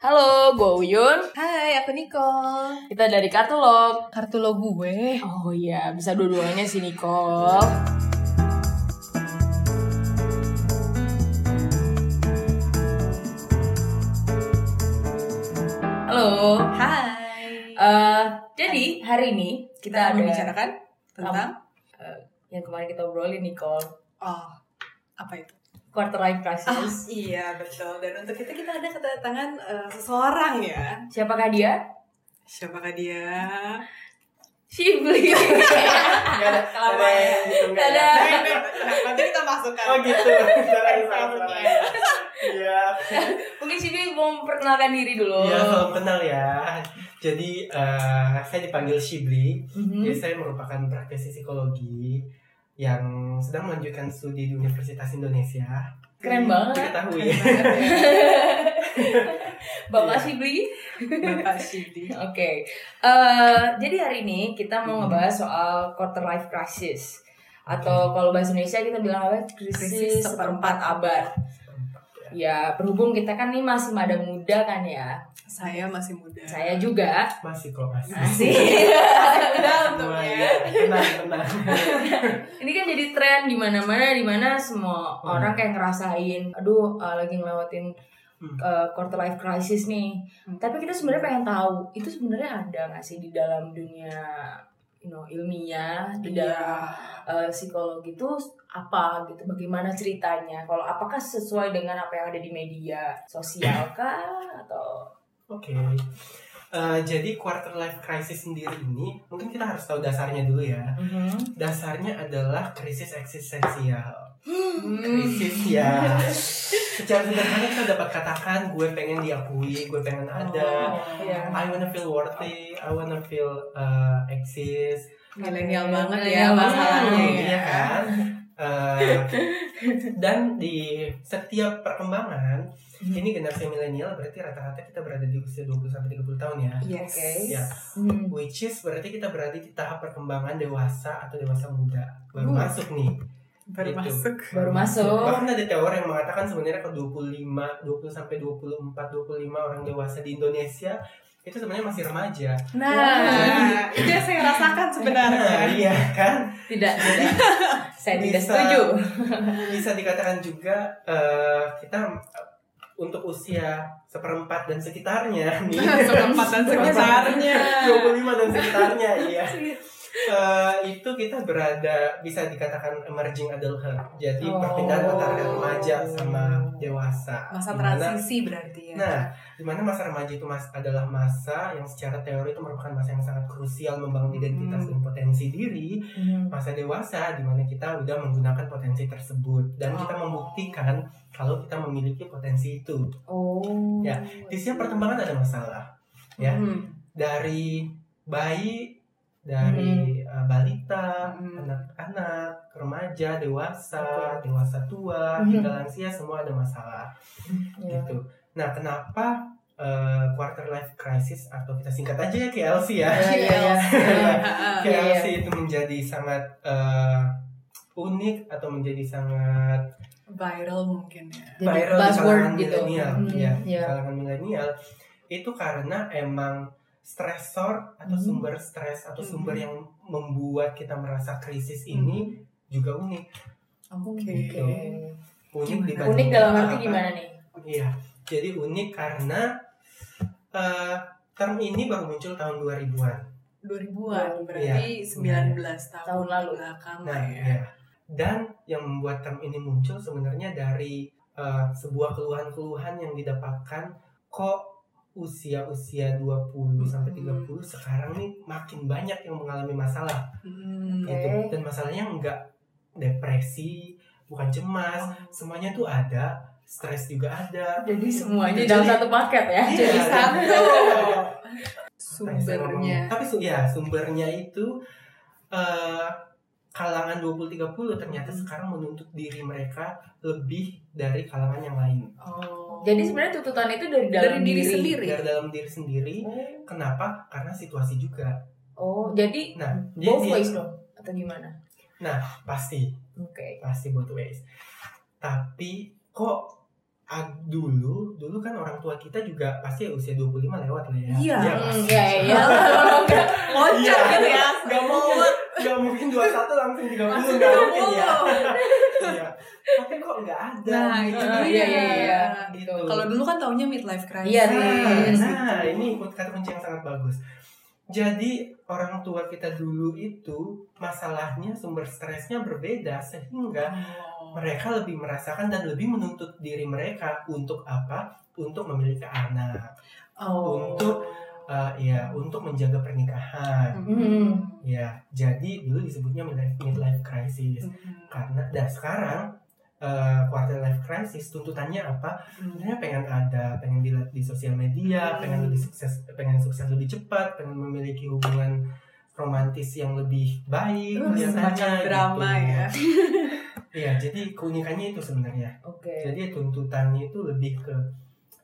Halo, gue Uyun. Hai, aku Nicole. Kita dari Kartulog. Kartu lo gue. Oh iya, bisa dua-duanya sih Nicole. Halo. Hai. Eh, jadi hari ini Kita kita, ada membicarakan tentang eh, yang kemarin kita obrolin Nicole, oh apa itu? Quarter life Ah, crisis. iya betul. Dan untuk itu kita ada kedatangan eh, seseorang ya. Siapakah dia? Siapakah dia? Shibli. Gak ada, Kelamaan. ada. Nanti kita masukkan. Oh gitu. Iya. Mungkin Shibli mau memperkenalkan diri dulu. Iya, salam kenal ya. Jadi eh, saya dipanggil Shibli. Mhm. Jadi saya merupakan praktisi psikologi yang sedang melanjutkan studi di Universitas Indonesia. Keren banget. Diketahui. Bapak Iya. Shibli. Bapak Shidi. Oke, Eh, jadi hari ini kita mau Hmm. ngebahas soal quarter life crisis atau kalau bahasa Indonesia kita bilang apa? Krisis, Krisis seperempat abad. Ya, berhubung kita kan nih masih mada muda kan ya. Saya masih muda. Saya juga Masih kok masih. masih. muda untungnya. Semuanya. Tenang, tenang. ini kan jadi tren di mana-mana di mana semua Hmm. orang kayak ngerasain, aduh eh, lagi ngelewatin Hmm. eh, quarter life crisis nih. Hmm. Tapi kita sebenarnya pengen tahu itu sebenarnya ada nggak sih di dalam dunia you know, ilmiah, di Iya. dalam eh, psikologi itu apa gitu? Bagaimana ceritanya? Kalau apakah sesuai dengan apa yang ada di media sosial kah atau Oke. Eh, jadi quarter life crisis sendiri ini mungkin kita harus tahu dasarnya dulu ya. Dasarnya adalah krisis eksistensial. Hmm. krisis ya secara sederhana kita dapat katakan gue pengen diakui gue pengen ada Oh, Iya. I wanna feel worthy I wanna feel uh, exist Milenial banget ya masalahnya ya. Iya kan Uh, dan di setiap perkembangan ini generasi milenial berarti rata-rata kita berada di usia 20 sampai 30 tahun ya Yes. Oke. Ya. Hmm. which is berarti kita berada di tahap perkembangan dewasa atau dewasa muda baru Uh. masuk nih Baru Gitu. masuk. Baru masuk. Bahkan ada teori yang mengatakan sebenarnya ke 25, 20 sampai 24, 25 orang dewasa di Indonesia itu sebenarnya masih remaja. Nah, itu yang saya rasakan Nah, sebenarnya. iya kan? Tidak, tidak. Saya tidak Bisa. setuju. Bisa dikatakan juga eh, kita eh, untuk usia seperempat dan sekitarnya nih. Seperempat dan sekitarnya. 25 dan sekitarnya, iya. Eh, itu kita berada bisa dikatakan emerging adulthood. Jadi Oh. perpindahan antara remaja sama dewasa. Masa Dimana- transisi berarti ya. Nah, di mana masa remaja itu mas adalah masa yang secara teori itu merupakan masa yang sangat krusial membangun identitas Hmm. dan potensi diri. Hmm. Masa dewasa di mana kita udah menggunakan potensi tersebut dan kita Oh. membuktikan kalau kita memiliki potensi itu. Oh. Ya, Di setiap perkembangan ada masalah. Ya, Hmm. dari bayi, dari uh, balita, Hmm. anak-anak, remaja, dewasa, Oke. dewasa tua, Hmm. hingga lansia semua ada masalah. Ya. gitu. Nah, kenapa uh, quarter life crisis atau kita singkat aja ya KLC ya. Ya, ya. KLC. KLC itu menjadi sangat uh, unik atau menjadi sangat Viral mungkin ya. Viral di kalangan gitu. milenial, Hmm, ya, ya. kalangan milenial. Itu karena emang stresor atau Hmm. sumber stres atau Hmm. sumber yang membuat kita merasa krisis ini juga unik. Oke. Gitu. Unik Unik dalam arti apa-apa. gimana nih? Iya, jadi unik karena eh, term ini baru muncul tahun 2000-an. 2000-an Iya. berarti 19 tahun, Tahun lalu. belakang Nah, ya. ya. Dan yang membuat term ini muncul sebenarnya dari eh, sebuah keluhan-keluhan yang didapatkan kok usia-usia 20 sampai 30 sekarang nih makin banyak yang mengalami masalah Hmm. Gitu. Dan masalahnya enggak depresi, bukan cemas, Oh. semuanya tuh ada, stres juga ada. Jadi semuanya Jadi- dalam satu paket ya. Iya, Jadi satu. Sumbernya. Tapi ya sumbernya itu eh kalangan 20-30 ternyata Hmm. sekarang menuntut diri mereka lebih dari kalangan yang lain. Oh. Jadi sebenarnya tuntutan itu dari dari dalam diri sendiri. Dari dalam diri sendiri. Oh. Kenapa? Karena situasi juga. Oh, jadi Nah, both jadi ways dong atau gimana? pasti Oke. pasti both ways. Tapi kok dulu dulu kan orang tua kita juga pasti usia 25 lewat lah ya. Iya. Pasti. Iya iya. Enggak, Loncat Iya. gitu ya. Gak mungkin, gak mungkin 21 langsung 30 Langsung gak mungkin ya. 30. Iya. Tapi kok gak ada. Nah, gitu. itu dia. iya, iya, iya. Gitu. Kalau dulu kan taunya midlife crisis. Iya, Nah, Yes, nah ini kata kunci yang sangat bagus. Jadi orang tua kita dulu itu masalahnya sumber stresnya berbeda sehingga Oh. mereka lebih merasakan dan lebih menuntut diri mereka untuk apa? Untuk memiliki anak, Oh. Untuk, uh, ya untuk menjaga pernikahan. Hmm. Ya, jadi dulu disebutnya midlife, midlife crisis. Mhm. Karena dan sekarang uh, quarter life crisis tuntutannya apa? sebenarnya pengen ada, pengen dilihat di sosial media, Hmm. pengen lebih sukses, pengen sukses lebih cepat, pengen memiliki hubungan romantis yang lebih baik, Uh, kelihatannya drama gitu. ya. Iya, jadi keunikannya itu sebenarnya. Oke. Jadi tuntutannya itu lebih ke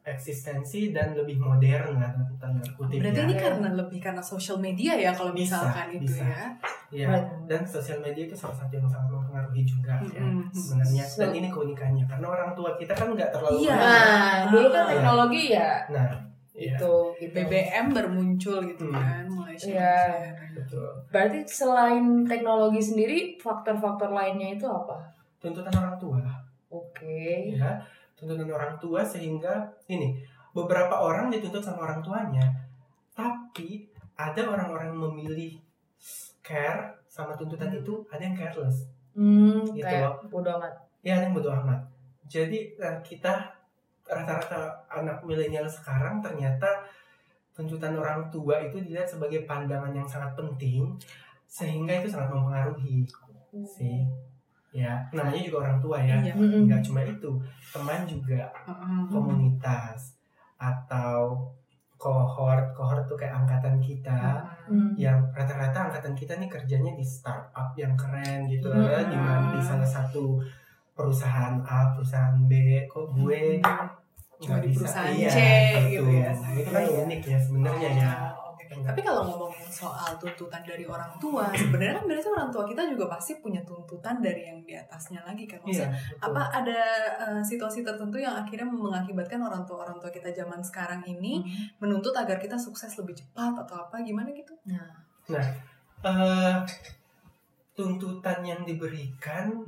eksistensi dan lebih modern lah tanda kutip Berarti ya. ini karena lebih karena social media ya kalau Bisa, misalkan itu bisa. ya. Iya, dan sosial media itu salah satu yang sangat mempengaruhi juga ya Mm-mm. sebenarnya. Dan So- ini keunikannya karena orang tua kita kan nggak terlalu Iya. Nah, dulu kan Ah. teknologi ya Nah, iya, itu gitu. BBM bermuncul gitu Hmm. kan mulai Iya. share-share. betul. Berarti selain teknologi sendiri, faktor-faktor lainnya itu apa? Tuntutan orang tua. Oke. ya tuntutan orang tua sehingga ini beberapa orang dituntut sama orang tuanya. Tapi ada orang-orang memilih care sama tuntutan Hmm. itu ada yang careless. Hmm, Gitu kayak bodo amat. ya ada yang bodo amat. Jadi eh, kita rata-rata anak milenial sekarang ternyata tuntutan orang tua itu dilihat sebagai pandangan yang sangat penting sehingga itu sangat mempengaruhi. Sih ya namanya juga orang tua ya Iya. Nggak cuma itu teman juga Heeh. komunitas atau kohort kohort tuh kayak angkatan kita Hmm. yang rata-rata angkatan kita nih kerjanya di startup yang keren gitu Hmm. ya di mana di salah satu perusahaan A perusahaan B kok gue Cuma nggak di bisa perusahaan iya, C betul. gitu ya. itu kan unik ya sebenarnya ya Oke. Tapi kalau ngomongin soal tuntutan dari orang tua, sebenarnya kan berarti orang tua kita juga pasti punya tuntutan dari yang di atasnya lagi kan. iya Maksudnya betul. apa ada eh, situasi tertentu yang akhirnya mengakibatkan orang tua orang tua kita zaman sekarang ini menuntut agar kita sukses lebih cepat atau apa gimana gitu? Nah, Eh, tuntutan yang diberikan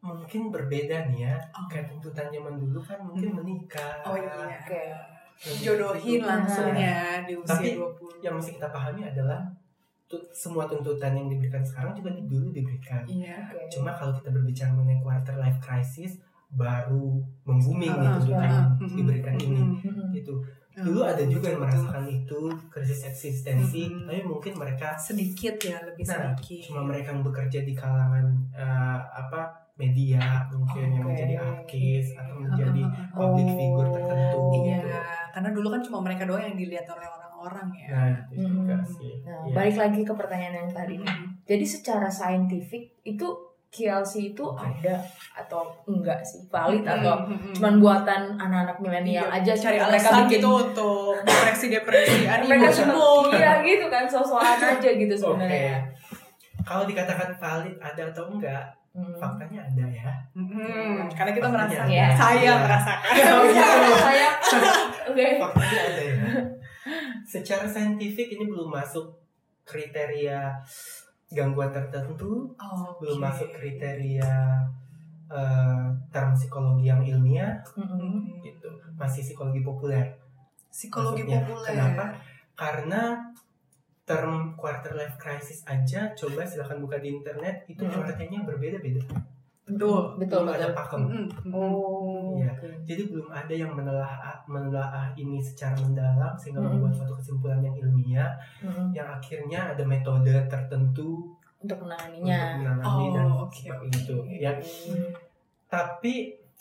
mungkin berbeda nih ya Oh. kayak tuntutan zaman dulu kan mungkin Hmm. menikah Oh iya. Oke. Lebih Jodohin itu. langsung ya di usia Tapi 20. yang mesti kita pahami adalah tu- semua tuntutan yang diberikan sekarang juga di- dulu diberikan. Iya. oke. Cuma kalau kita berbicara mengenai quarter life crisis baru membooming nih tuntutan yang diberikan ini Mm-mm. Mm-mm. gitu. Dulu ada juga yang merasakan itu krisis eksistensi, Mm-mm. tapi mungkin mereka sedikit ya lebih Nah, sedikit. cuma mereka yang bekerja di kalangan eh, apa media mungkin yang Oke. menjadi artis atau menjadi Heeh. public figure tertentu Iya, gitu. Karena dulu kan cuma mereka doang yang dilihat oleh orang-orang ya. Nah, itu juga Hmm. sih. Nah, Iya. balik lagi ke pertanyaan yang tadi nih. Mm. Jadi secara saintifik itu KLC itu ada atau enggak sih? Valid atau Mm-mm. cuman buatan anak-anak milenial Iya, aja cari mereka alasan bikin gitu untuk depresi depresi mereka animo iya gitu kan sosokan aja gitu Oke. sebenarnya. Kalau dikatakan valid ada atau enggak, Hmm. faktanya ada ya. Mm-mm. karena kita Faktanya. Ya. saya Iya. merasakan Oh, gitu. saya oke. Faktanya ada ya. Secara saintifik ini belum masuk kriteria gangguan tertentu, Oh, belum oke. masuk kriteria eh, term psikologi yang ilmiah, Mm-mm. Mm-mm. gitu. Masih psikologi populer. psikologi Maksudnya, populer kenapa? Karena term quarter life crisis aja coba silahkan buka di internet itu Hmm. pengertiannya berbeda-beda. betul betul Belum ada betul. pakem. Mm-mm. Mm-mm. Oh. Iya. oke. Jadi belum ada yang menelaah menelaah ini secara mendalam sehingga Hmm. membuat suatu kesimpulan yang ilmiah Mm-mm. yang akhirnya ada metode tertentu Untuk untuk menanganinya. menangani dan Oh, oke, seperti oke. itu. Ya, Hmm. tapi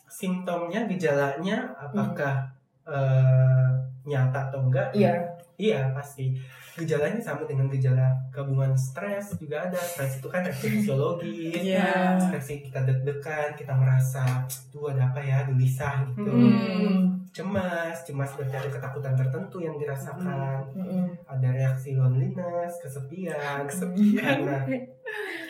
simptomnya gejalanya apakah eh, nyata atau enggak? Iya. Iya pasti. Gejalanya sama dengan gejala gabungan stres juga ada. Stres itu kan reaksi fisiologis. Iya. Stres kita deg-degan, kita merasa, tuh ada apa ya, gelisah gitu. Hmm. Cemas, cemas berarti ada ketakutan tertentu yang dirasakan. Mm-mm. Ada reaksi loneliness, kesepian. Kesepian. Karena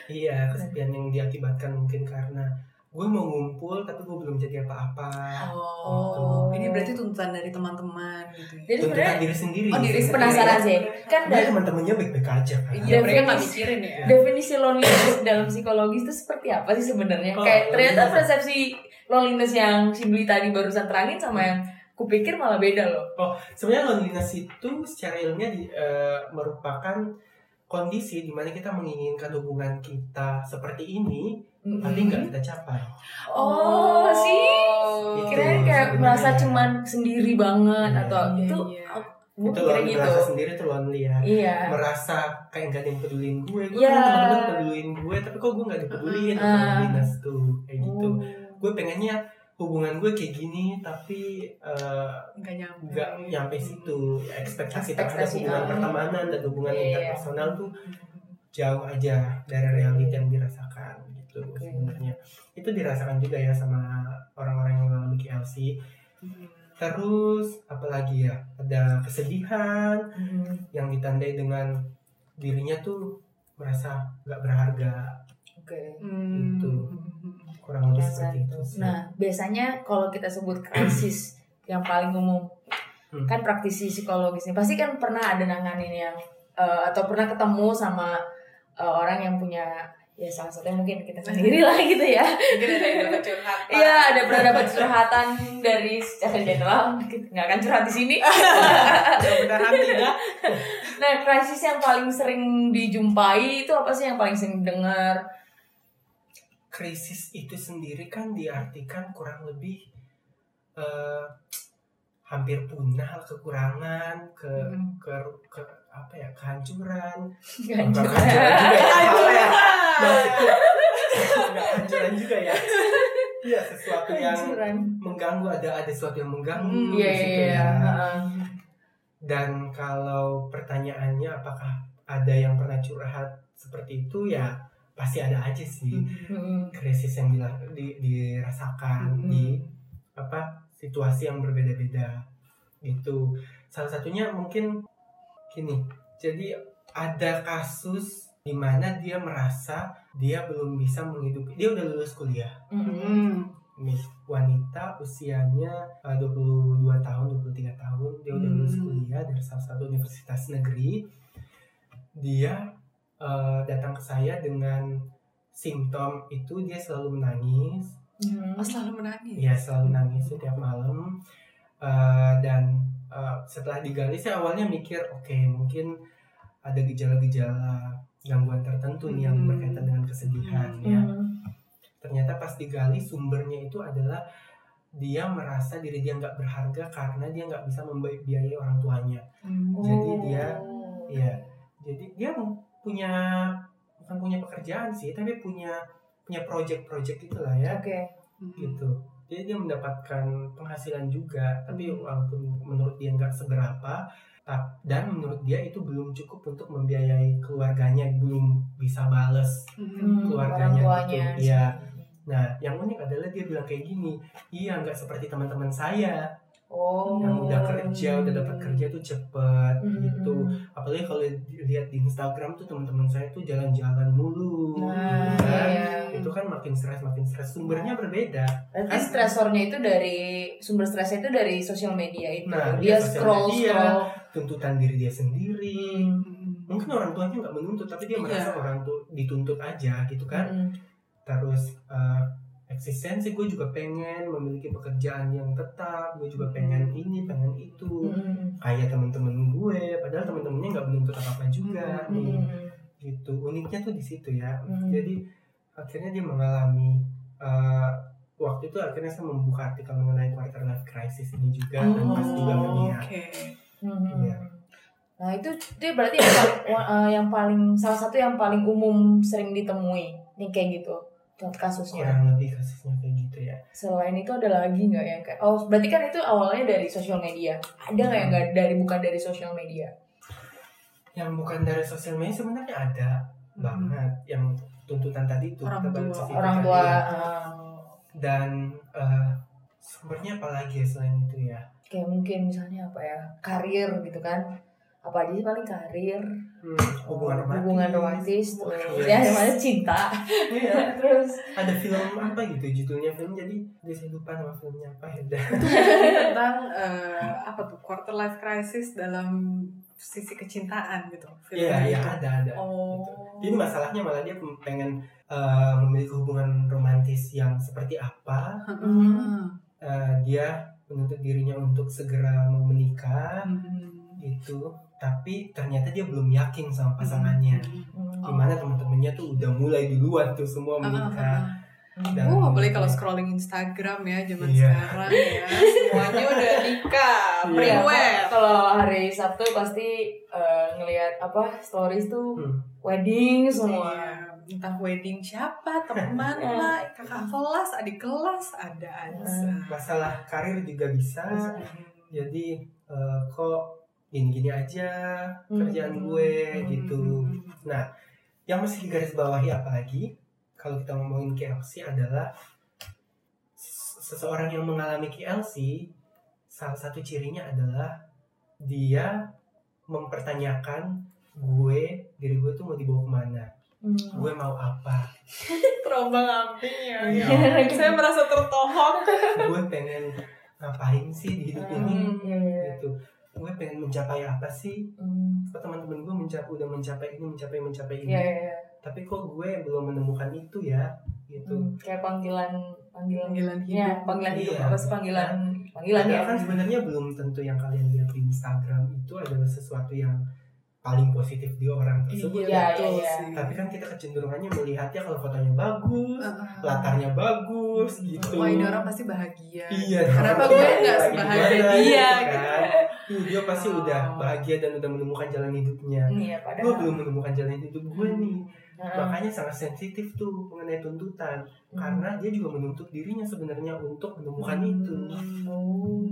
iya kesepian yang diakibatkan mungkin karena gue mau ngumpul tapi gue belum jadi apa-apa Oh, Gitu. ini berarti tuntutan dari teman-teman gitu ya. Jadi tuntutan sebenarnya diri sendiri Oh, diri sendiri. penasaran sih. Kan dari teman-temannya baik-baik aja kan Iya, mereka nggak mikirin ya. definisi loneliness dalam psikologis itu seperti apa sih sebenarnya? Oh, Kayak ternyata persepsi loneliness yang si Dwi tadi barusan terangin sama yang kupikir malah beda loh. sebenarnya loneliness itu secara ilmiah di- eh, merupakan kondisi di mana kita menginginkan hubungan kita seperti ini tapi nggak kita capai Oh, sih. Itu Kirain kayak sebenarnya. merasa cuman sendiri banget Iya. atau Iya, itu gue itu kira lonely, gitu. merasa sendiri tuh lonely ya Iya. merasa kayak gak ada yang pedulin gue gue Iya. punya teman-teman pedulin gue tapi kok gue gak dipedulin itu Ah. loneliness tuh kayak gitu Oh. gue pengennya hubungan gue kayak gini tapi eh, Nggak nyampe. nggak nyampe situ Ya, ekspektasi terhadap Ekspektasi, hubungan ah. pertemanan dan hubungan Iya, iya. interpersonal tuh jauh aja dari realita yang dirasakan gitu Oke. sebenarnya itu dirasakan juga ya sama orang-orang yang mengalami KLC Hmm. terus apalagi ya ada kesedihan Hmm. yang ditandai dengan dirinya tuh merasa nggak berharga Oke. Hmm. Itu. kurang lebih seperti itu sih. Nah, biasanya kalau kita sebut krisis yang paling umum, Hmm. kan praktisi psikologis nih pasti kan pernah ada nanganin yang eh, atau pernah ketemu sama eh, orang yang punya ya salah satunya mungkin kita sendiri lah gitu ya. Mungkin ada curhatan. Iya, ada dapat curhatan dari secara general, kita nggak akan curhat di sini. Nah, krisis yang paling sering dijumpai itu apa sih yang paling sering dengar? krisis itu sendiri kan diartikan kurang lebih eh, hampir punah kekurangan ke Hmm. ke, ke apa ya kehancuran kehancuran juga ya apa ya kehancuran juga ya Iya sesuatu yang mengganggu ada ada sesuatu yang mengganggu Hmm, Iya, situ iya, iya. ya. Dan kalau pertanyaannya apakah ada yang pernah curhat seperti itu ya pasti ada aja sih Hmm. krisis yang di- dirasakan Hmm. di apa situasi yang berbeda-beda gitu. Salah satunya mungkin gini. Jadi ada kasus di mana dia merasa dia belum bisa menghidupi dia udah lulus kuliah Hmm. Hmm. nih wanita usianya uh, 22 tahun 23 tahun dia udah lulus Hmm. kuliah dari salah satu universitas negeri dia uh, datang ke saya dengan simptom itu dia selalu menangis Hmm. Oh, selalu menangis. ya selalu nangis setiap malam Uh, dan uh, setelah digali saya awalnya mikir oke mungkin ada gejala-gejala gangguan tertentu nih yang Hmm. berkaitan dengan kesedihan ya Hmm. ternyata pas digali sumbernya itu adalah dia merasa diri dia nggak berharga karena dia nggak bisa membiayai orang tuanya Hmm. Jadi dia. Iya jadi dia punya bukan punya pekerjaan sih tapi punya punya project-project itulah ya Oke. Hmm. gitu jadi dia mendapatkan penghasilan juga tapi Hmm. walaupun menurut dia nggak seberapa dan menurut dia itu belum cukup untuk membiayai keluarganya belum bisa bales Hmm. keluarganya gitu, iya. Nah, yang unik adalah dia bilang kayak gini, iya nggak seperti teman-teman saya Oh. yang udah kerja, udah dapat kerja tuh cepet Hmm. gitu. Apalagi kalau lihat di Instagram tuh teman-teman saya tuh jalan-jalan mulu, Nah, gitu kan. iya. Itu kan makin stres, makin stres. Sumbernya berbeda. Berarti stresornya itu dari sumber stresnya itu dari sosial media itu. Nah, dia sosial scroll media. scroll. Tuntutan diri dia sendiri. Hmm. Mungkin orang tuanya nggak menuntut, tapi dia Iya. merasa orang tuh dituntut aja gitu kan. Hmm. terus eh, eksistensi gue juga pengen memiliki pekerjaan yang tetap gue juga pengen ini pengen itu Hmm. kayak temen-temen gue padahal temen-temennya nggak menuntut apa apa juga Hmm. nih Hmm. gitu uniknya tuh di situ ya Hmm. jadi akhirnya dia mengalami eh, waktu itu akhirnya saya membuka artikel mengenai quarter life crisis ini juga dan pas juga Oh, dunia Oke. Hmm. Iya. Nah itu dia berarti yang, paling- eh, yang paling salah satu yang paling umum sering ditemui nih kayak gitu contoh kasusnya. kurang lebih kasusnya kayak gitu ya Selain itu ada lagi nggak yang kayak oh berarti kan itu awalnya dari sosial media. Ada nggak yang nggak dari bukan dari sosial media? yang bukan dari sosial media sebenarnya ada Hmm. banget yang tuntutan tadi itu Orang tua. Orang tua. ya. eh, dan eh, sumbernya apalagi ya selain itu ya kayak mungkin misalnya apa ya karir gitu kan apa aja sih paling karir Hmm, hubungan romantis. hubungan romantis tuh Yes. ya yang mana cinta Iya. terus Ada film apa gitu judulnya film jadi saya lupa nama filmnya apa ya. tentang eh, apa tuh quarter life crisis dalam sisi kecintaan gitu. Iya iya itu. ada ada. Oh. Jadi masalahnya malah dia pengen eh, memiliki hubungan romantis yang seperti apa. Hmm. Eh, dia menuntut dirinya untuk segera mau menikah Hmm. gitu. Tapi ternyata dia belum yakin sama pasangannya. hmm, Di mana teman-temannya tuh udah mulai duluan tuh semua menikah. Dan- Oh, apalagi kalau scrolling Instagram ya zaman Iya. sekarang ya. Semuanya udah nikah, Iya. pre-wed. kalau hari Sabtu pasti eh, ngelihat apa stories tuh Hmm. wedding semua Iya, entah wedding siapa, teman lah, kakak kelas, adik kelas, ada aja. Masalah karir juga bisa. Hmm. Jadi eh, kok gini-gini aja kerjaan Hmm. gue Hmm. gitu. Nah, yang mesti digaris bawahi apalagi kalau kita ngomongin KLC adalah seseorang yang mengalami KLC salah satu cirinya adalah dia mempertanyakan gue diri gue tuh mau dibawa ke mana Hmm. gue mau apa Terombang ambing ya. Iya. ya. Saya merasa tertohok. gue pengen ngapain sih di hidup ini Hmm, iya, iya. gitu gue pengen mencapai apa sih Hmm. kok teman-teman gue mencapai udah mencapai ini mencapai mencapai ini Iya, iya, iya. tapi kok gue belum menemukan itu ya gitu Hmm, kayak panggilan panggilan Panggilan ya hidup. panggilan hidup Iya. apa sih panggilan panggilan ya kan sebenarnya belum tentu yang kalian lihat di Instagram itu adalah sesuatu yang paling positif di orang tersebut Iya, betul iya, sih. tapi kan kita kecenderungannya melihatnya kalau fotonya bagus Uh-uh. latarnya bagus gitu Wah ini orang pasti bahagia. iya Kenapa gue nggak gimana sebahagia gitu dia? kan. Dia pasti Oh. udah bahagia dan udah menemukan jalan hidupnya iya gue padahal belum menemukan jalan hidup gue nih Nah, makanya sangat sensitif tuh mengenai tuntutan hmm. karena dia juga menuntut dirinya sebenarnya untuk menemukan Hmm. itu Oh.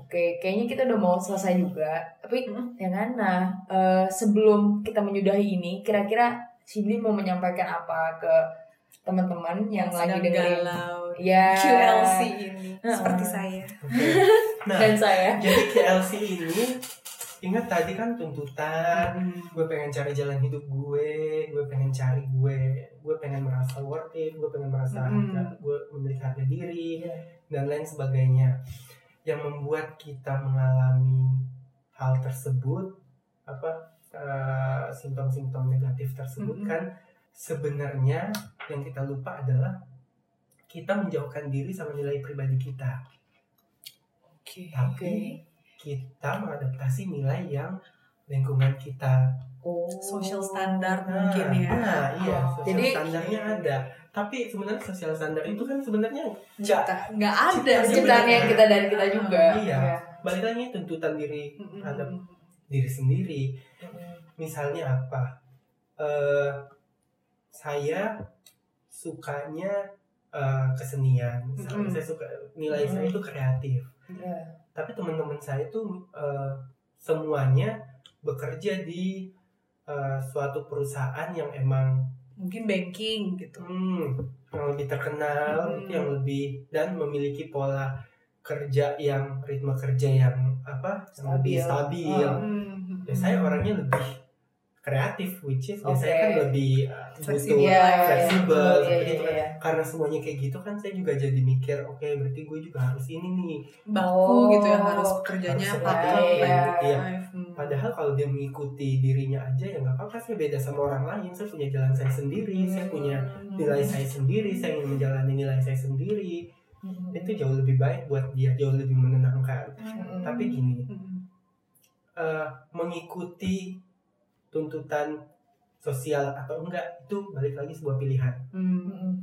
Oke, kayaknya kita udah mau selesai juga. Tapi Hmm. ya kan, nah eh, sebelum kita menyudahi ini, kira-kira Shibli mau menyampaikan apa ke teman-teman yang lagi sedang dengerin galau Ya. QLC ini Uh-uh. seperti saya. Oke. Nah dan saya? jadi KLC ini ingat tadi kan tuntutan Hmm. gue pengen cari jalan hidup gue gue pengen cari gue gue pengen merasa worth it gue pengen merasa Hmm. harga gue memiliki harga diri Iya. dan lain sebagainya yang membuat kita mengalami hal tersebut apa eh, simptom-simptom negatif tersebut Mm-mm. kan sebenarnya yang kita lupa adalah kita menjauhkan diri sama nilai pribadi kita Oke. tapi kita mengadaptasi nilai yang lingkungan kita Oh. Social standar Nah, mungkin ya. nah, iya Oh, jadi- standarnya ada tapi sebenarnya sosial standar itu kan sebenarnya nggak nggak ada sebenarnya. yang kita dari kita juga. Iya. balik lagi tuntutan diri terhadap diri sendiri misalnya apa eh saya sukanya eh, kesenian misalnya Mm-mm. saya suka nilai saya itu kreatif Iya. tapi teman-teman saya tuh eh, semuanya bekerja di eh, suatu perusahaan yang emang mungkin banking gitu. hmm, yang lebih terkenal Hmm. yang lebih dan memiliki pola kerja yang ritme kerja yang apa yang lebih Stabil. stabil Oh. Hmm. ya saya orangnya lebih kreatif which is biasanya Oke. kan lebih uh, Fleksibel. butuh fleksibel seperti itu kan. karena semuanya kayak gitu kan saya juga jadi mikir oke berarti gue juga harus ini nih baku Oh. gitu ya harus kerjanya pakai like iya. life. Hmm. padahal kalau dia mengikuti dirinya aja ya nggak apa-apa saya beda sama orang lain saya punya jalan saya sendiri saya punya Hmm. nilai saya sendiri saya ingin menjalani nilai saya sendiri Mm-mm. itu jauh lebih baik buat dia jauh lebih menenangkan Mm-mm. tapi gini Hmm. eh, mengikuti tuntutan sosial atau enggak itu balik lagi sebuah pilihan Hmm.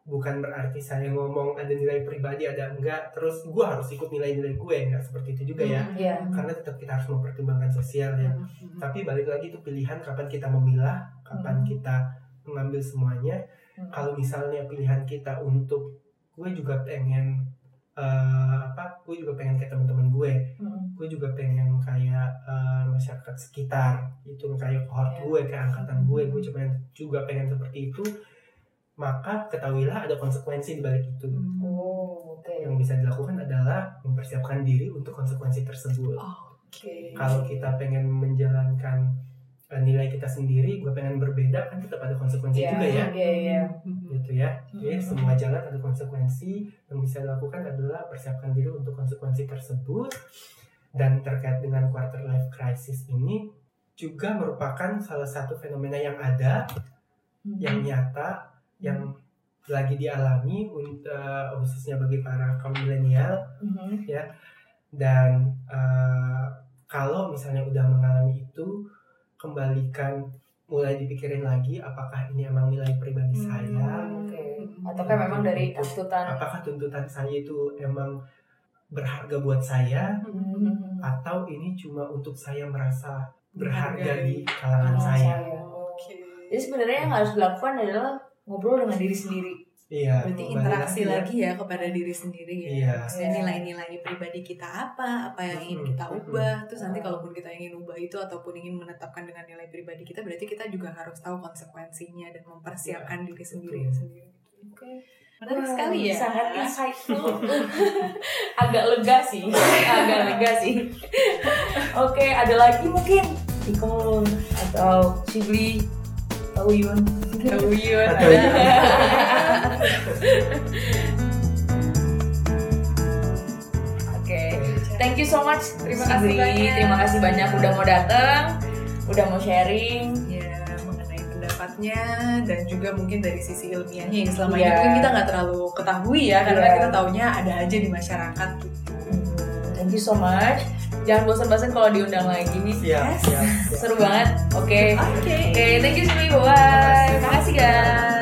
Bukan berarti saya ngomong ada nilai pribadi ada enggak terus gue harus ikut nilai-nilai gue enggak seperti itu juga ya Iya. karena tetap kita harus mempertimbangkan sosial ya Hmm. tapi balik lagi itu pilihan kapan kita memilah kapan Hmm. kita mengambil semuanya Mm. kalau misalnya pilihan kita untuk gue juga pengen eh, apa gue juga pengen kayak teman-teman gue Mm-mm. gue juga pengen kayak eh, masyarakat sekitar itu kayak kohort Ya. gue kayak angkatan gue gue cuma juga pengen seperti itu maka ketahuilah ada konsekuensi di balik itu Hmm. Oh, oke. yang bisa dilakukan adalah mempersiapkan diri untuk konsekuensi tersebut Oh, Oke. Kalau kita pengen menjalankan nilai kita sendiri, gue pengen berbeda kan tetap ada konsekuensi Iya, juga ya. Iya, iya. gitu ya. Jadi Mhm. semua jalan ada konsekuensi yang bisa dilakukan adalah persiapkan diri untuk konsekuensi tersebut. Dan terkait dengan quarter life crisis ini juga merupakan salah satu fenomena yang ada, yang nyata, yang lagi dialami untuk khususnya bagi para kaum milenial Mhm. dan eh, kalau misalnya udah mengalami itu kembalikan mulai dipikirin lagi apakah ini emang nilai pribadi Hmm. saya Oke. Atau kan memang dari tuntutan apakah tuntutan saya itu emang berharga buat saya Mhm. atau ini cuma untuk saya merasa berharga di kalangan Kalangan saya saya. Oke. Jadi sebenarnya yang harus dilakukan adalah ngobrol dengan diri sendiri. Iya Berarti interaksi ya. lagi ya kepada diri sendiri ya. Iya. Maksudnya Iya. nilai-nilai pribadi kita apa, apa yang ingin kita ubah. Terus nanti kalaupun kita ingin ubah itu ataupun ingin menetapkan dengan nilai pribadi kita, berarti kita juga harus tahu konsekuensinya dan mempersiapkan diri sendiri sendiri. Oke. Menarik Wow, sekali ya. Sangat insightful. Agak lega sih. Agak lega sih. Oke, ada lagi mungkin Iko atau Shibli atau Yun. Tahu Yun, Atau ada. Yun. Oke. Thank you so much. Terima kasih banyak. Terima kasih banyak udah mau datang, udah mau sharing. ya mengenai pendapatnya dan juga mungkin dari sisi ilmiahnya yang selama ini Iya. mungkin kita nggak terlalu ketahui ya karena Iya. kita taunya ada aja di masyarakat gitu. Thank you so much. Jangan bosan-bosan kalau diundang lagi. siap Yes. siap, siap. Seru banget. Oke. Oke. Oke, thank you Shibli. Bye. Terima kasih. Makasih guys.